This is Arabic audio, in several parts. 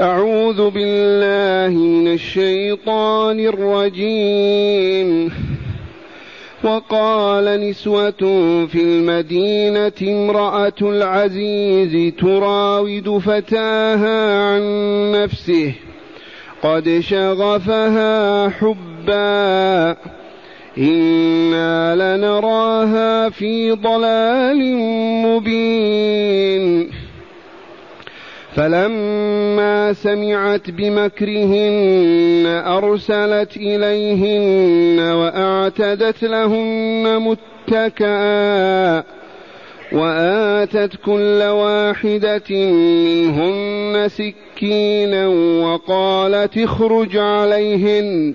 أعوذ بالله من الشيطان الرجيم. وقال نسوة في المدينة امرأة العزيز تراود فتاها عن نفسه. قد شغفها حبا. إنا لنراها في ضلال مبين. فلما سمعت بمكرهن أرسلت إليهن وأعتدت لهن متكئا وآتت كل واحدة منهن سكينا وقالت اخرج عليهن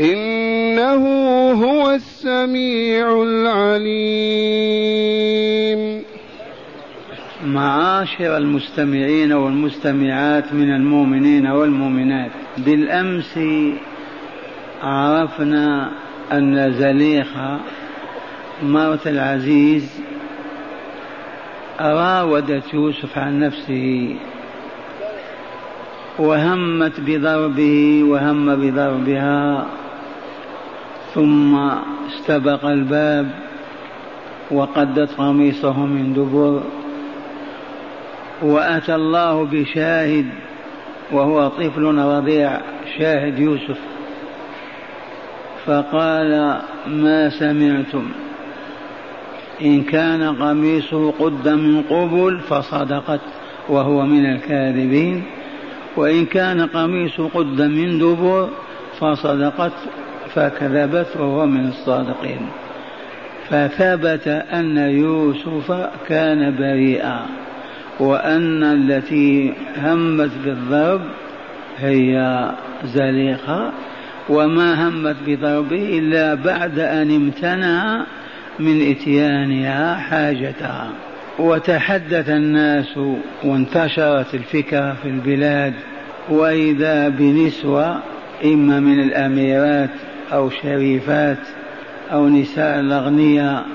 إنه هو السميع العليم. معاشر المستمعين والمستمعات من المؤمنين والمؤمنات بالأمس عرفنا أن زليخة مرة العزيز راودت يوسف عن نفسه وهمت بضربه وهم بضربها ثم استبق الباب وقدت قميصه من دبر وأتى الله بشاهد وهو طفل رضيع شاهد يوسف فقال ما سمعتم؟ إن كان قميصه قد من قبل فصدقت وهو من الكاذبين وإن كان قميصه قد من دبر فصدقت فكذبت وهو من الصادقين. فثبت أن يوسف كان بريئا وأن التي همت بالضرب هي زليخة وما همت بضربه إلا بعد أن امتنع من إتيانها حاجتها. وتحدث الناس وانتشرت الفكرة في البلاد وإذا بنسوة إما من الأميرات أو شريفات أو نساء الأغنياء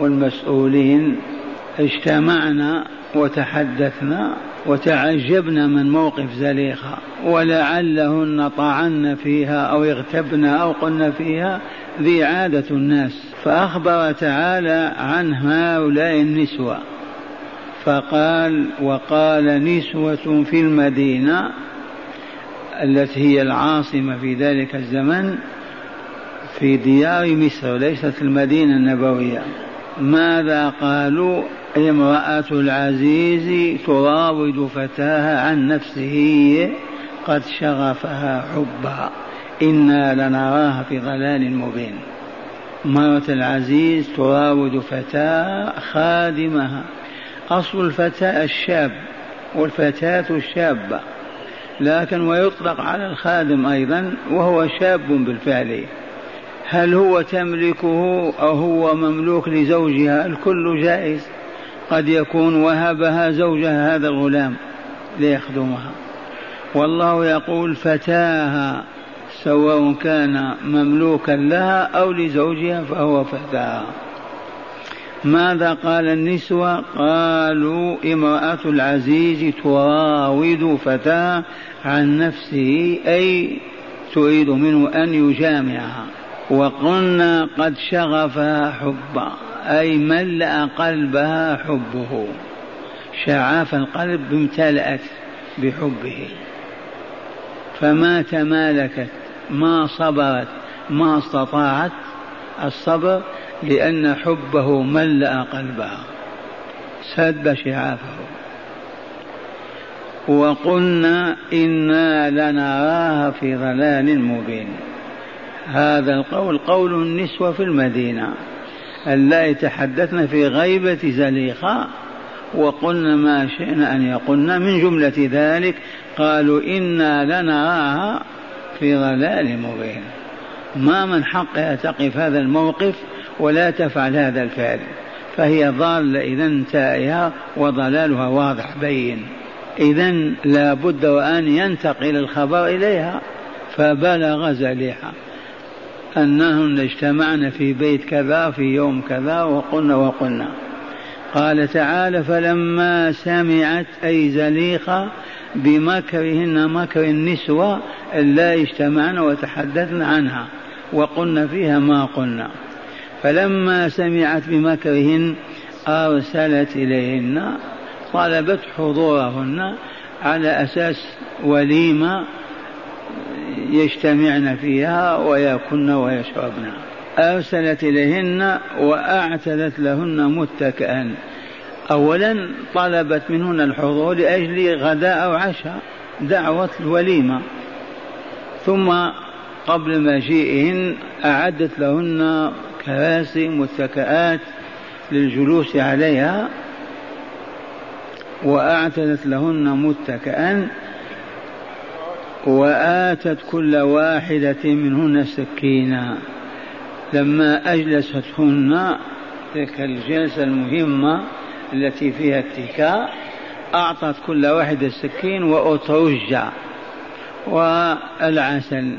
والمسؤولين اجتمعنا وتحدثنا وتعجبنا من موقف زليخة ولعلهن طعن فيها أو اغتبن أو قلن فيها ذي عادة الناس. فأخبر تعالى عن هؤلاء النسوة فقال وقال نسوة في المدينة التي هي العاصمة في ذلك الزمن في ديار مصر ليست المدينة النبوية. ماذا قالوا؟ امرأة العزيز تراود فتاها عن نفسه قد شغفها حبا. إنا لنراها في ضلال مبين. مرة العزيز تراود فتاة خادمها. أصل الفتاة الشاب والفتاة الشابة. لكن ويطلق على الخادم أيضا وهو شاب بالفعل. هل هو تملكه أو هو مملوك لزوجها؟ الكل جائز. قد يكون وهبها زوجها هذا الغلام ليخدمها. والله يقول فتاها سواء كان مملوكا لها أو لزوجها فهو فتاها ماذا قال النسوة؟ قالوا امرأة العزيز تراود فتاة عن نفسه أي تريد منه أن يجامعها. وقلنا قد شغفها حبا أي ملأ قلبها حبه. شعاف القلب امتلأت بحبه. فما تمالكت ما صبرت ما استطاعت الصبر لأن حبه ملأ قلبها سد شعافه. وقلنا إنا لنراها في ضلال مبين. هذا القول قول النسوة في المدينة. اللائي تحدثن في غيبة زليخة وقلنا ما شئنا أن يقولن من جملة ذلك قالوا إنا لنراها في ضلال مبين. ما من حقها تقف هذا الموقف ولا تفعل هذا الفعل فهي ضالة إذا تائهة وضلالها واضح بين. إذا لا بد وأن ينتقل الخبر إليها فبلغ زليحة. أنهن اجتمعن في بيت كذا في يوم كذا وقلنا وقلنا. قال تعالى فلما سمعت أي زليخة بمكرهن مكر النسوة لا اجتمعن وتحدثن عنها وقلنا فيها ما قلنا. فلما سمعت بمكرهن أرسلت إليهن طلبت حضورهن على أساس وليمة يجتمعن فيها ويأكلن ويشربن. أرسلت إليهن وأعتدت لهن متكئا. أولا طلبت منهن الحضور لأجل غداء أو عشاء دعوة الوليمة. ثم قبل مجيئهن أعدت لهن كراسي متكئات للجلوس عليها وأعتدت لهن متكئا وآتت كل واحدة منهن سكينا لما أجلستهن تلك الجلسة المهمة التي فيها اتكاء أعطت كل واحدة سكين وأترج والعسل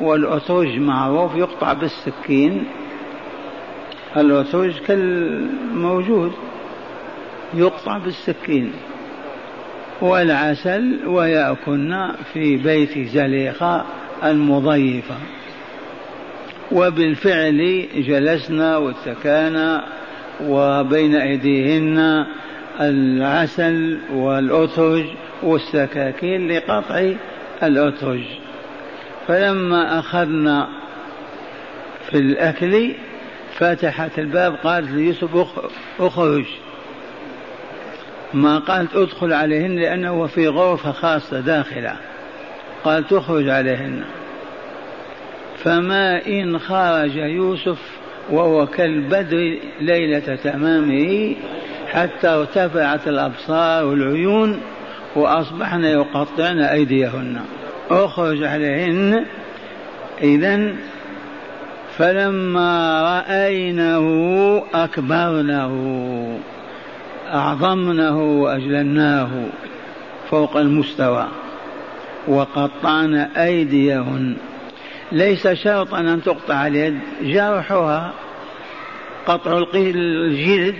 والأترج معروف يقطع بالسكين. الأترج كالموجود يقطع بالسكين. والعسل ويأكلن في بيت زليخة المضيفة. وبالفعل جلسنا واتكانا وبين أيديهن العسل والأترج والسكاكين لقطع الأترج فلما أخذنا في الأكل فتحت الباب قالت ليوسف أخرج. ما قالت ادخل عليهن لأنه في غرفة خاصة داخلة. قالت اخرج عليهن. فما إن خرج يوسف وهو كالبدر ليلة تمامه حتى ارتفعت الأبصار والعيون وأصبحن يقطعن أيديهن. أخرج عليهن. إذا فلما رأينه أكبرنه أعظمنه وأجللناه فوق المستوى وقطعن أيديهن. ليس شرطا أن تقطع اليد جرحها قطع الجلد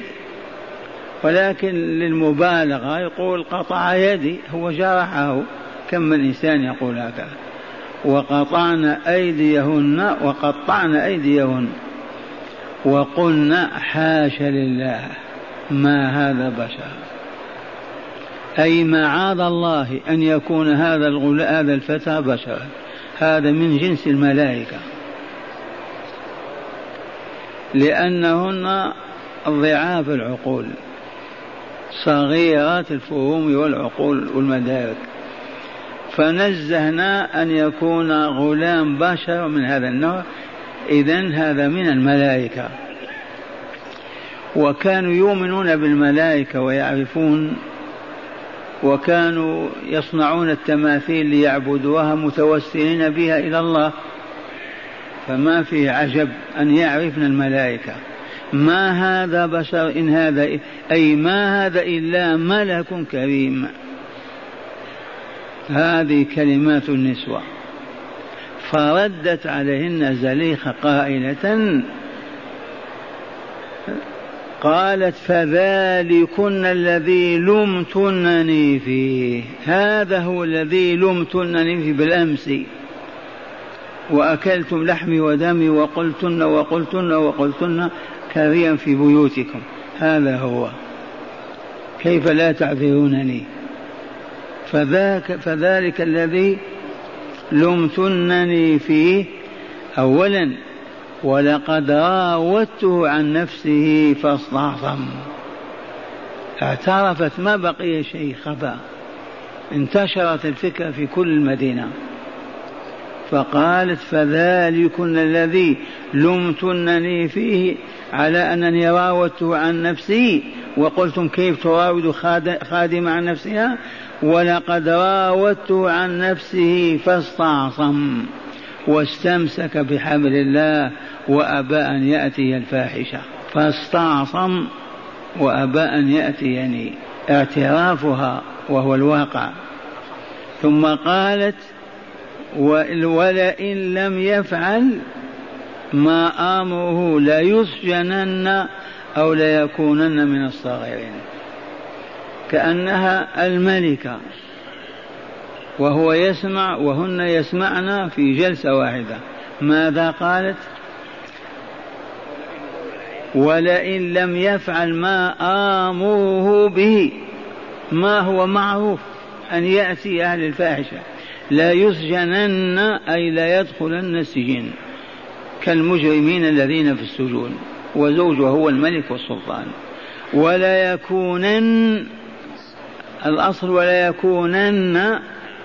ولكن للمبالغة يقول قطع يدي هو جرحه. كم من إنسان يقول هكذا؟ وقطعن أيديهن وقطعن أيديهن. وقلنا حاش لله ما هذا بشر أي معاذ الله أن يكون هذا هذا الفتى بشرا هذا من جنس الملائكة. لأنهن ضعاف العقول صغيرات الفهوم والعقول والمدارك. فنزهنا أن يكون غلام بشر من هذا النوع. إذا هذا من الملائكة. وكانوا يؤمنون بالملائكة ويعرفون وكانوا يصنعون التماثيل ليعبدوها متوسلين بها إلى الله. فما في عجب أن يعرفن الملائكة. ما هذا بشر إن هذا أي ما هذا إلا ملك كريم. هذه كلمات النسوة. فردت عليهن زليخة قائلة قالت فذلكن الذي لمتنني فيه. هذا هو الذي لمتنني فيه بالأمس. وأكلتم لحمي ودمي وقلتن وقلتن وقلتن كريا في بيوتكم. هذا هو. كيف لا تعذرونني؟ فذاك فذلك الذي لمتنني فيه أولا ولقد راودته عن نفسه فاستعصم اعترفت ما بقي شيء خفى انتشرت الفكرة في كل المدينة فقالت فذلكن الذي لمتنني فيه على أنني راودته عن نفسي وقلتم كيف تراود خادم عن نفسها؟ ولقد راودته عن نفسه فاستعصم واستمسك بحبل الله وأبى أن يأتي الفاحشة. فاستعصم وأبى أن يأتيني اعترافها وهو الواقع. ثم قالت ولئن لم يفعل ما آمره ليسجنن أو ليكونن من الصاغرين. كأنها الملكة وهو يسمع وهن يسمعن في جلسة واحدة. ماذا قالت؟ ولئن لم يفعل ما آمره به ما هو معروف؟ أن يأتي أهل الفاحشة. لا يسجنن أي لا يدخلن السجن كالمجرمين الذين في السجون وزوجه هو الملك والسلطان. ولا يكونن الأصل ولا يكونن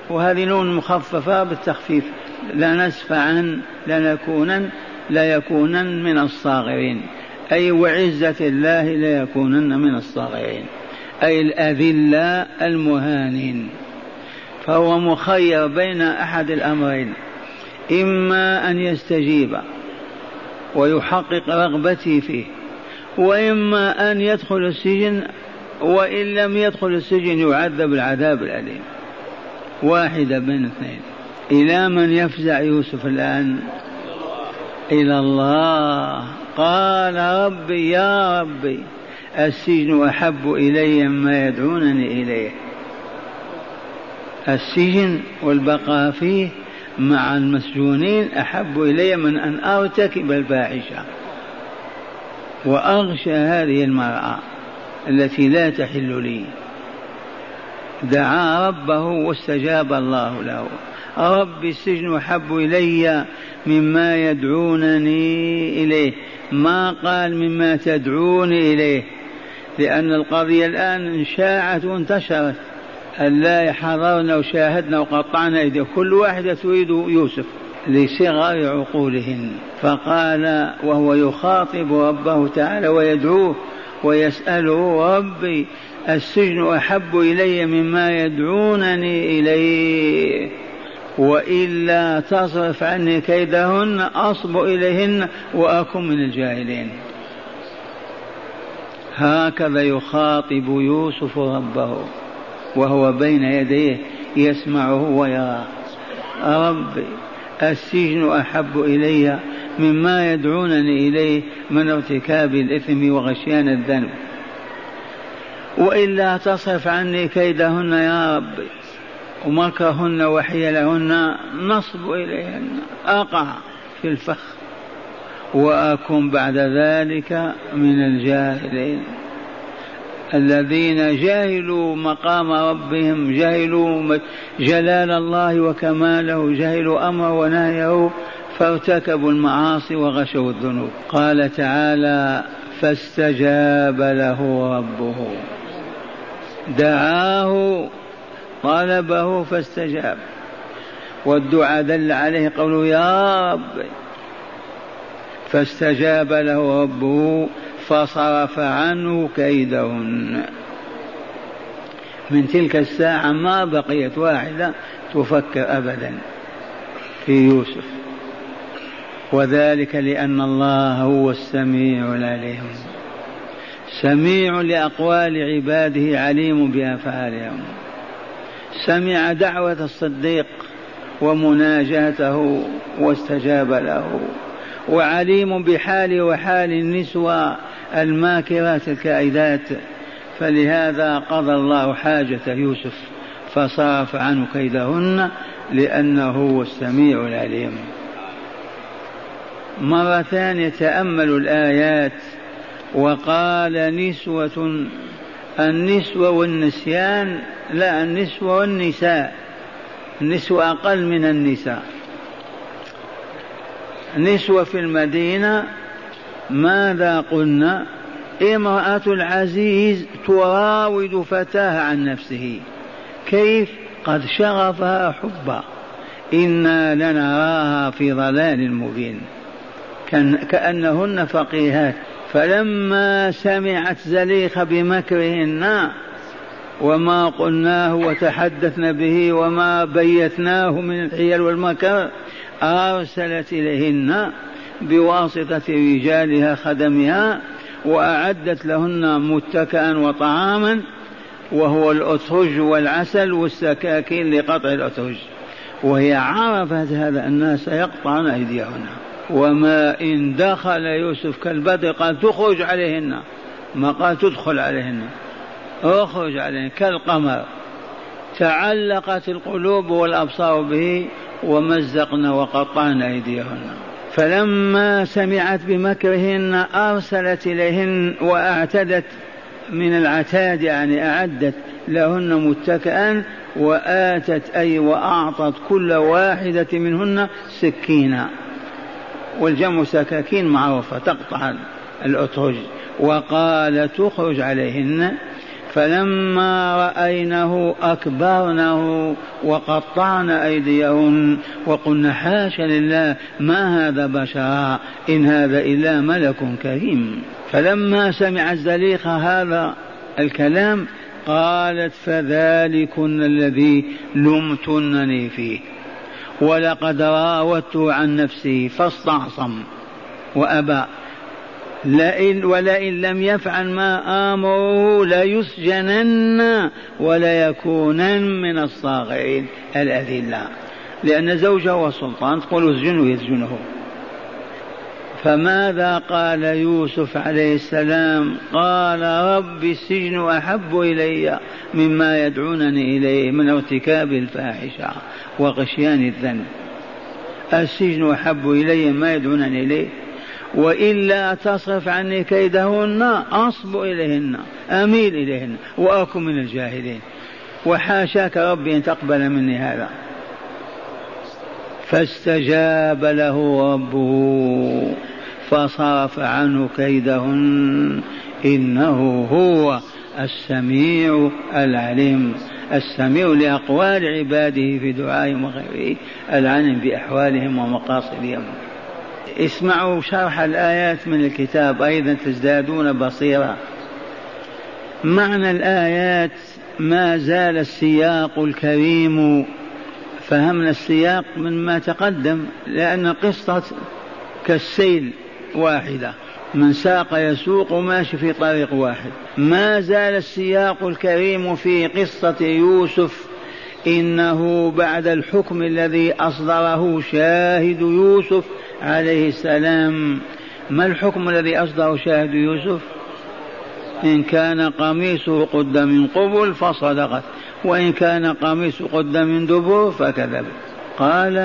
وهذه نون مخففة بالتخفيف لا نسف عن لا نكونن لا يكونن من الصاغرين. أي وعزة الله لا يكونن من الصاغرين. أي الأذلاء المهانين. فهو مخير بين أحد الأمرين إما أن يستجيب ويحقق رغبتي فيه وإما أن يدخل السجن وإن لم يدخل السجن يعذب العذاب الأليم. واحدة بين اثنين. إلى من يفزع يوسف الآن؟ إلى الله. قال ربي يا ربي السجن أحب إلي مما يدعونني إليه. السجن والبقاء فيه مع المسجونين أحب إلي من أن أرتكب الفاحشة. وأغشى هذه المرأة التي لا تحل لي. دعا ربه واستجاب الله له. رب السجن أحب إلي مما يدعونني إليه. ما قال مما تدعوني إليه؟ لأن القضية الآن شاعت وانتشرت لا حضرنا وشاهدنا وقطعنا أيديهم كل واحدة تريد يوسف. لصغر عقولهن. فقال وهو يخاطب ربه تعالى ويدعوه ويسأله ربي السجن أحب إلي مما يدعونني إليه. وإلا تصرف عني كيدهن أصب إليهن وأكن من الجاهلين. هكذا يخاطب يوسف ربه. وهو بين يديه يسمعه ويراه ربي السجن أحب إلي مما يدعونني إليه من ارتكاب الإثم وغشيان الذنب. وإلا تصرف عني كيدهن يا ربي ومكرهن وحيلهن نصب إليهن. أقع في الفخ وأكن بعد ذلك من الجاهلين. الذين جهلوا مقام ربهم جهلوا جلال الله وكماله جهلوا أمره ونهيه فارتكبوا المعاصي وغشوا الذنوب. قال تعالى فاستجاب له ربه. دعاه طلبه فاستجاب. والدعاء دل عليه قوله يا رب. فاستجاب له ربه. فصرف عنه كيدهن. من تلك الساعة ما بقيت واحدة تفكر أبدا في يوسف. وذلك لأن الله هو السميع العليم. سميع لأقوال عباده عليم بأفعالهم. سمع دعوة الصديق ومناجاته واستجاب له. وعليم بحال وحال النسوة الماكرات الكائدات. فلهذا قضى الله حاجة يوسف فصرف عنه كيدهن لأنه هو السميع العليم. مرة ثانية تأملوا الآيات وقال نسوة النسوة والنسيان لا النسوة والنساء النسوة أقل من النساء. نسوة في المدينة ماذا قلنا؟ امرأة العزيز تراود فتاها عن نفسه. كيف؟ قد شغفها حبا. إنا لنراها في ضلال مبين. كأنهن فقيهات. فلما سمعت زليخة بمكرهن وما قلناه وتحدثنا به وما بيتناه من الحيل والمكر أرسلت إليهن بواسطة رجالها خدمها وأعدت لهن متكئا وطعاما وهو الأترج والعسل والسكاكين لقطع الأترج وهي عرفت هذا الناس يقطعن أيديهن. وما إن دخل يوسف كالبدر قال تخرج عليهن. ما قال تدخل عليهن. اخرج عليهن كالقمر. تعلقت القلوب والأبصار به ومزقن وقطعن أيديهن. فلما سمعت بمكرهن أرسلت إليهن وأعتدت من العتاد يعني أعدت لهن متكئا وآتت أي وأعطت كل واحدة منهن سكينا. والجمع سكاكين معروفة تقطع الأترج وقال تخرج عليهن. فلما رأينه أكبرنه وقطعن أيديهن وقلن حاش لله ما هذا بشرا إن هذا إلا ملك كريم. فلما سمع الزليخة هذا الكلام قالت فذلكن الذي لمتنني فيه. ولقد راودته عن نفسه فاستعصم. وأبى لئن ولئن لم يفعل ما آمره ليسجنن وليكونن من الصاغرين الأذلة. لأن زوجه هو السلطان تقول اسجنه يسجنه. فماذا قال يوسف عليه السلام؟ قال رب السجن أحب إلي مما يدعونني إليه من ارتكاب الفاحشة وغشيان الذنب. السجن أحب إلي ما يدعونني إليه. وإلا تصرف عني كيدهن أصب إليهن أميل إليهن وأكن من الجاهلين. وحاشاك ربي أن تقبل مني هذا. فاستجاب له ربه فصرف عنه كيدهن. إنه هو السميع العليم السميع لأقوال عباده في دعائهم وغيره العلم بأحوالهم ومقاصدهم. اسمعوا شرح الآيات من الكتاب أيضا تزدادون بصيرة معنى الآيات ما زال السياق الكريم فهمنا السياق من ما تقدم لأن قصة كالسيل واحدة. من ساق يسوق ماشي في طريق واحد. ما زال السياق الكريم في قصة يوسف إنه بعد الحكم الذي أصدره شاهد يوسف عليه السلام ما الحكم الذي أصدره شاهد يوسف؟ إن كان قميصه قد من قبل فصدقت وإن كان قميصه قد من دبر فكذب قال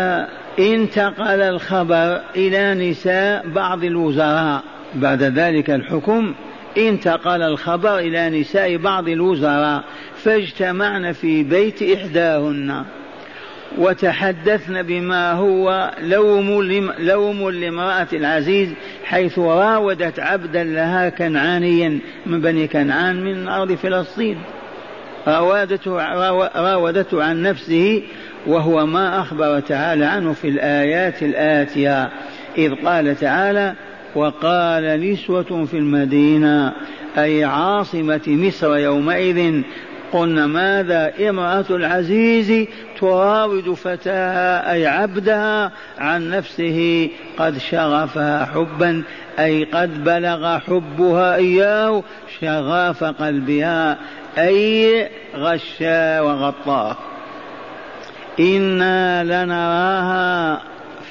انتقل الخبر إلى نساء بعض الوزراء. بعد ذلك الحكم انتقل الخبر إلى نساء بعض الوزراء فاجتمعن في بيت إحداهن. وتحدثن بما هو لوم لوم لامرأة العزيز حيث راودت عبدا لها كنعانيا من بني كنعان من أرض فلسطين. راودته راودته عن نفسه وهو ما أخبر تعالى عنه في الآيات الآتية. إذ قال تعالى وقال نسوة في المدينة أي عاصمة مصر يومئذ؟ قلنا ماذا إمرأة العزيز تراود فتاها أي عبدها عن نفسه قد شغفها حبا أي قد بلغ حبها إياه شغاف قلبها أي غشا وغطاه إنا لنراها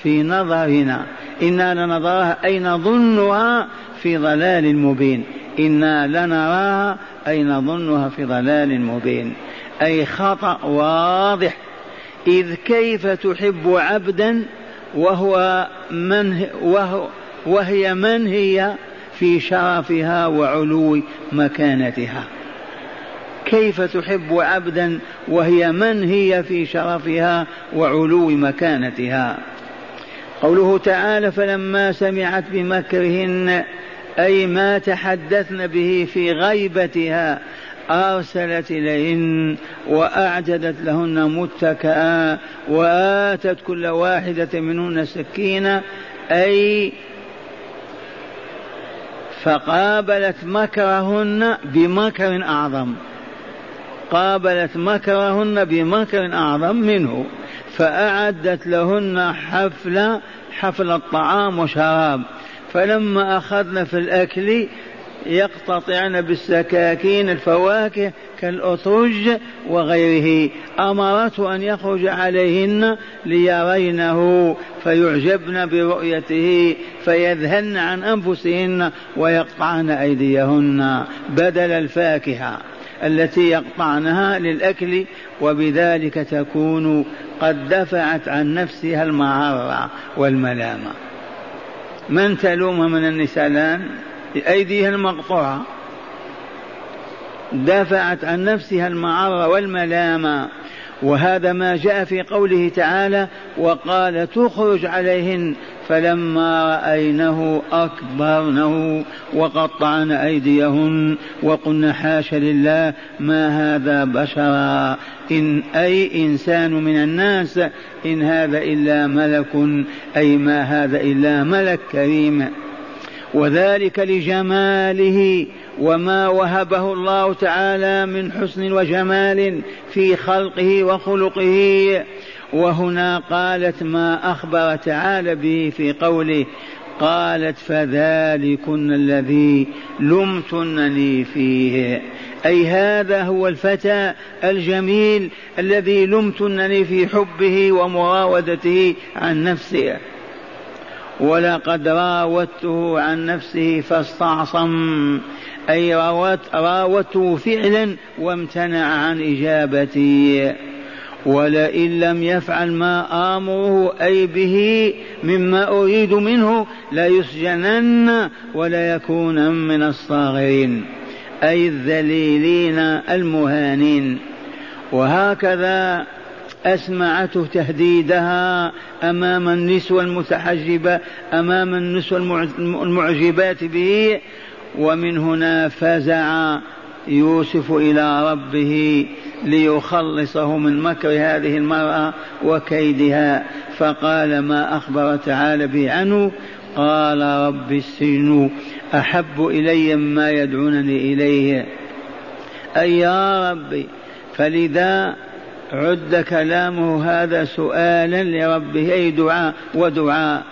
في نظرنا إنا لنظرها أي نظنها في ضلال مبين. إنا لنراها أي نظنها في ضلال مبين. أي خطأ واضح إذ كيف تحب عبدا وهو من وهو وهي من هي في شرفها وعلو مكانتها؟ كيف تحب عبدا وهي من هي في شرفها وعلو مكانتها؟ قوله تعالى فلما سمعت بمكرهن أي ما تحدثن به في غيبتها أرسلت إليهن وأعجدت لهن متكئا وآتت كل واحدة منهن سكينة أي فقابلت مكرهن بمكر أعظم. قابلت مكرهن بمكر أعظم منه فأعدت لهن حفل حفل الطعام وشراب فلما أخذن في الأكل يقتطعن بالسكاكين الفواكه كالأطرج وغيره. أمرته أن يخرج عليهن ليرينه فيعجبن برؤيته فيذهلن عن أنفسهن ويقطعن أيديهن. بدل الفاكهة التي يقطعنها للأكل وبذلك تكون قد دفعت عن نفسها المعرة والملامة. من تلوم من النساء الآن؟ بأيديها المقطوعة. دافعت عن نفسها المعرة والملامة. وهذا ما جاء في قوله تعالى وقال تخرج عليهن. فلما رأينه أكبرنه وقطعن أيديهن. وقلن حاش لله ما هذا بشرا. إن أي إنسان من الناس إن هذا إلا ملك. أي ما هذا إلا ملك كريم. وذلك لجماله وما وهبه الله تعالى من حسن وجمال في خلقه وخلقه. وهنا قالت ما أخبر تعالى به في قوله قالت فذلكن الذي لمتنني فيه. أي هذا هو الفتى الجميل الذي لمتنني في حبه ومراودته عن نفسه. ولقد راودته عن نفسه فاستعصم أي راودته فعلا وامتنع عن إجابتي. ولئن لم يفعل ما آمره أي به مما أريد منه ليسجنن وليكون من الصاغرين. أي الذليلين المهانين. وهكذا أسمعته تهديدها أمام النسوة المتحجبة أمام النسوة المعجبات به. ومن هنا فزع يوسف إلى ربه ليخلصه من مكر هذه المرأة وكيدها. فقال ما أخبر تعالى به عنه؟ قال رب السجن أحب إلي مما يدعونني إليه. أي يا ربي فلذا عد كلامه هذا سؤالا لربه أي دعاء؟ ودعاء.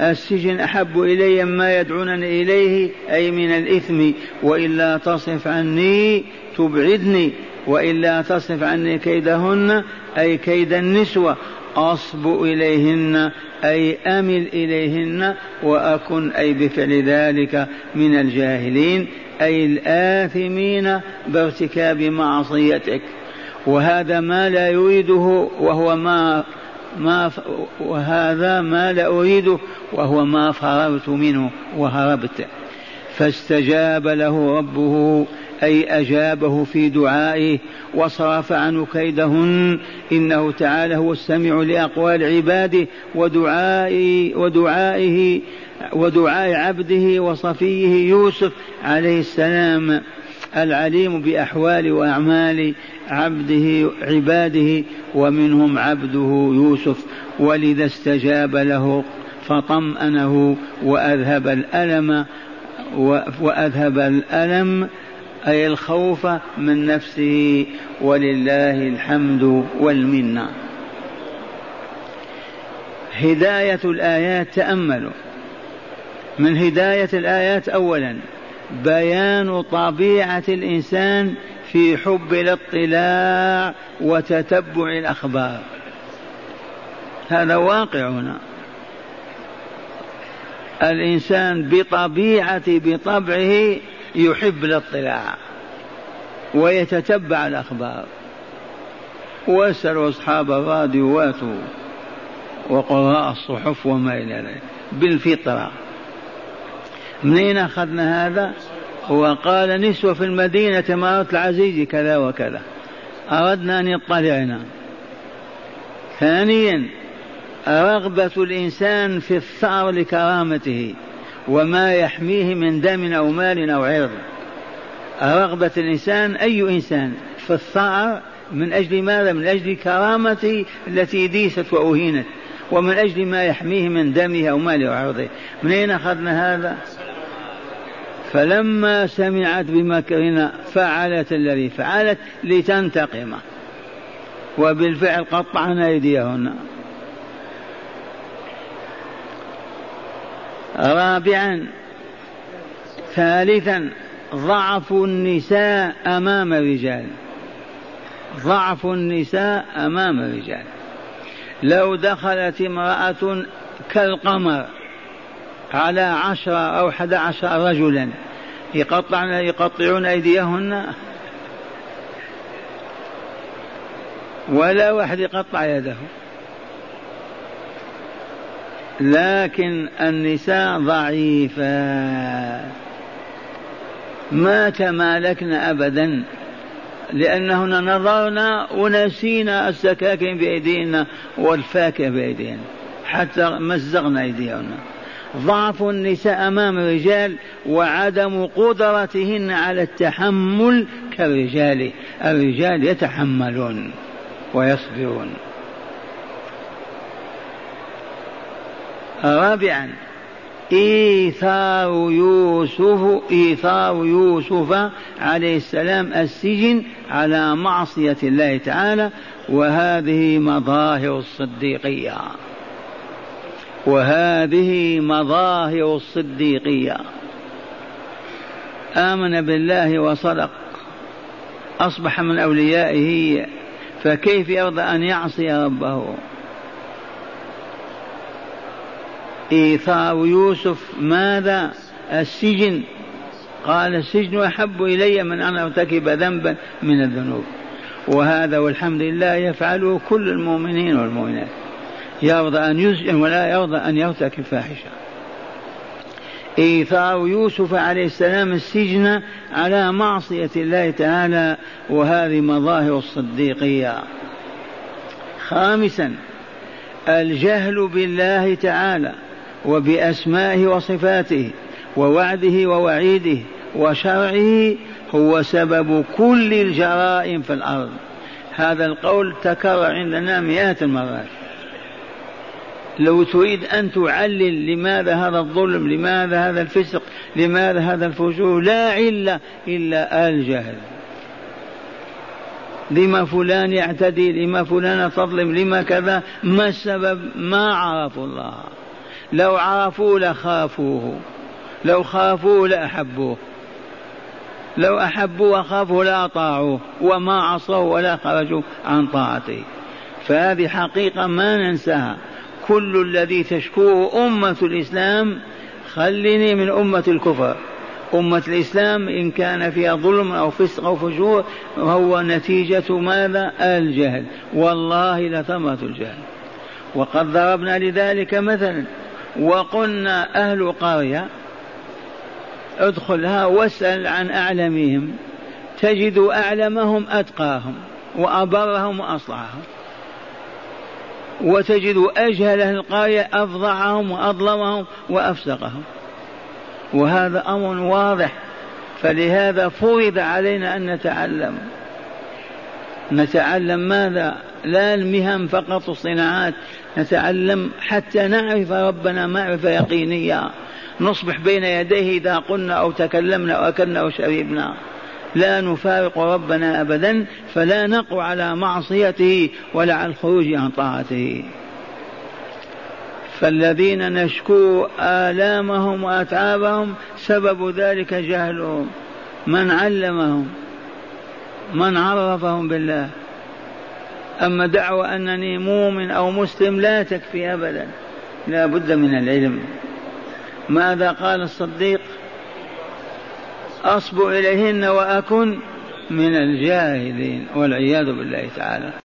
السجن أحب إلي مما يدعونني إليه أي من الإثم. وإلا تصرف عني تبعدني وإلا تصرف عني كيدهن أي كيد النسوة. أصب إليهن أي أمل إليهن وأكن أي بفعل ذلك من الجاهلين أي الآثمين بارتكاب معصيتك. وهذا ما لا يريده وهو ما ما وهذا ما لا أريده وهو ما فررت منه وهربت. فاستجاب له ربه أي أجابه في دعائه وصرف عنه كيدهن. إنه تعالى هو السميع لأقوال عباده ودعائه ودعائه ودعاء عبده وصفيه يوسف عليه السلام. العليم بأحوال وأعمال عبده عباده ومنهم عبده يوسف. ولذا استجاب له فطمأنه وأذهب الألم وأذهب الألم أي الخوف من نفسه. ولله الحمد والمنة. هداية الآيات تأملوا. من هداية الآيات أولا بيان طبيعة الإنسان في حب الاطلاع وتتبع الأخبار. هذا واقعنا الإنسان بطبيعة بطبعه يحب الاطلاع ويتتبع الأخبار. واسألوا أصحاب الراديوات وقراء الصحف وما إلى ذلك. بالفطرة. منين أخذنا هذا؟ وقال نسوة في المدينة مرات العزيز كذا وكذا. أردنا أن يطلعنا. ثانيا رغبة الإنسان في الثأر لكرامته وما يحميه من دم أو مال أو عرض. رغبة الإنسان أي إنسان في الثأر من أجل ماذا؟ من أجل كرامته التي ديست وأهينت ومن أجل ما يحميه من دمه أو ماله وعرضه من أين أخذنا هذا؟ فلما سمعت بمكرنا فعلت الذي فعلت لتنتقم. وبالفعل قطعنا أيديهن. رابعا ثالثا ضعف النساء أمام الرجال. ضعف النساء أمام الرجال. لو دخلت امرأة كالقمر على عشرة أو حد عشر رجلا يقطعن يقطعون أيديهن. ولا واحد يقطع يده. لكن النساء ضعيفات ما تمالكن أبدا. لأنهن نظرنا ونسينا السكاكين بأيدينا والفاكهة بأيدينا حتى مزقنا أيديهن. ضعف النساء أمام الرجال وعدم قدرتهن على التحمل كالرجال. الرجال يتحملون ويصبرون. رابعا إيثار يوسف إيثار يوسف عليه السلام السجن على معصية الله تعالى وهذه مظاهر الصديقية. وهذه مظاهر الصديقية. آمن بالله وصدق. أصبح من أوليائه فكيف يرضى أن يعصي ربه؟ إيثار يوسف ماذا؟ السجن. قال السجن أحب إلي من أن أرتكب ذنبا من الذنوب. وهذا والحمد لله يفعله كل المؤمنين والمؤمنات. يرضى أن يسجن ولا يرضى أن يرتكب فاحشة. إيثار يوسف عليه السلام السجن على معصية الله تعالى وهذه مظاهر الصديقية. خامسا الجهل بالله تعالى وبأسمائه وصفاته ووعده ووعيده وشرعه هو سبب كل الجرائم في الأرض. هذا القول تكرر عندنا مئات المرات. لو تريد أن تعلل لماذا هذا الظلم لماذا هذا الفسق لماذا هذا الفجور لا علة إلا الجهل لما فلان يعتدي لما فلان تظلم لما كذا ما السبب؟ ما عرفوا الله. لو عرفوا لخافوه. لو خافوه لأحبوه. لو أحبوا وخافوا لأطاعوه وما عصوا ولا خرجوا عن طاعته. فهذه حقيقة ما ننساها. كل الذي تشكوه أمة الإسلام خلني من أمة الكفر. أمة الإسلام إن كان فيها ظلم أو فسق أو فجور هو نتيجة ماذا؟ الجهل. والله لثمرة الجهل. وقد ضربنا لذلك مثلا. وقلنا أهل قرية ادخلها واسأل عن أعلمهم. تجد أعلمهم أتقاهم وأبرهم وأصلحهم. وتجد أجهل أهل القرية أفظعهم وأظلمهم وأفسقهم. وهذا أمر واضح فلهذا فرض علينا أن نتعلم. نتعلم ماذا؟ لا المهن فقط الصناعات. نتعلم حتى نعرف ربنا معرفة يقينية. نصبح بين يديه إذا قلنا أو تكلمنا أو أكلنا أو شربنا. لا نفارق ربنا أبدا فلا نقع على معصيته ولا على الخروج عن طاعته. فالذين نشكو آلامهم وأتعابهم سبب ذلك جهلهم. من علمهم من عرفهم بالله. أما دعوة أنني مؤمن أو مسلم لا تكفي أبدا لا بد من العلم. ماذا قال الصديق؟ أصب إليهن وأكن من الجاهلين والعياذ بالله تعالى.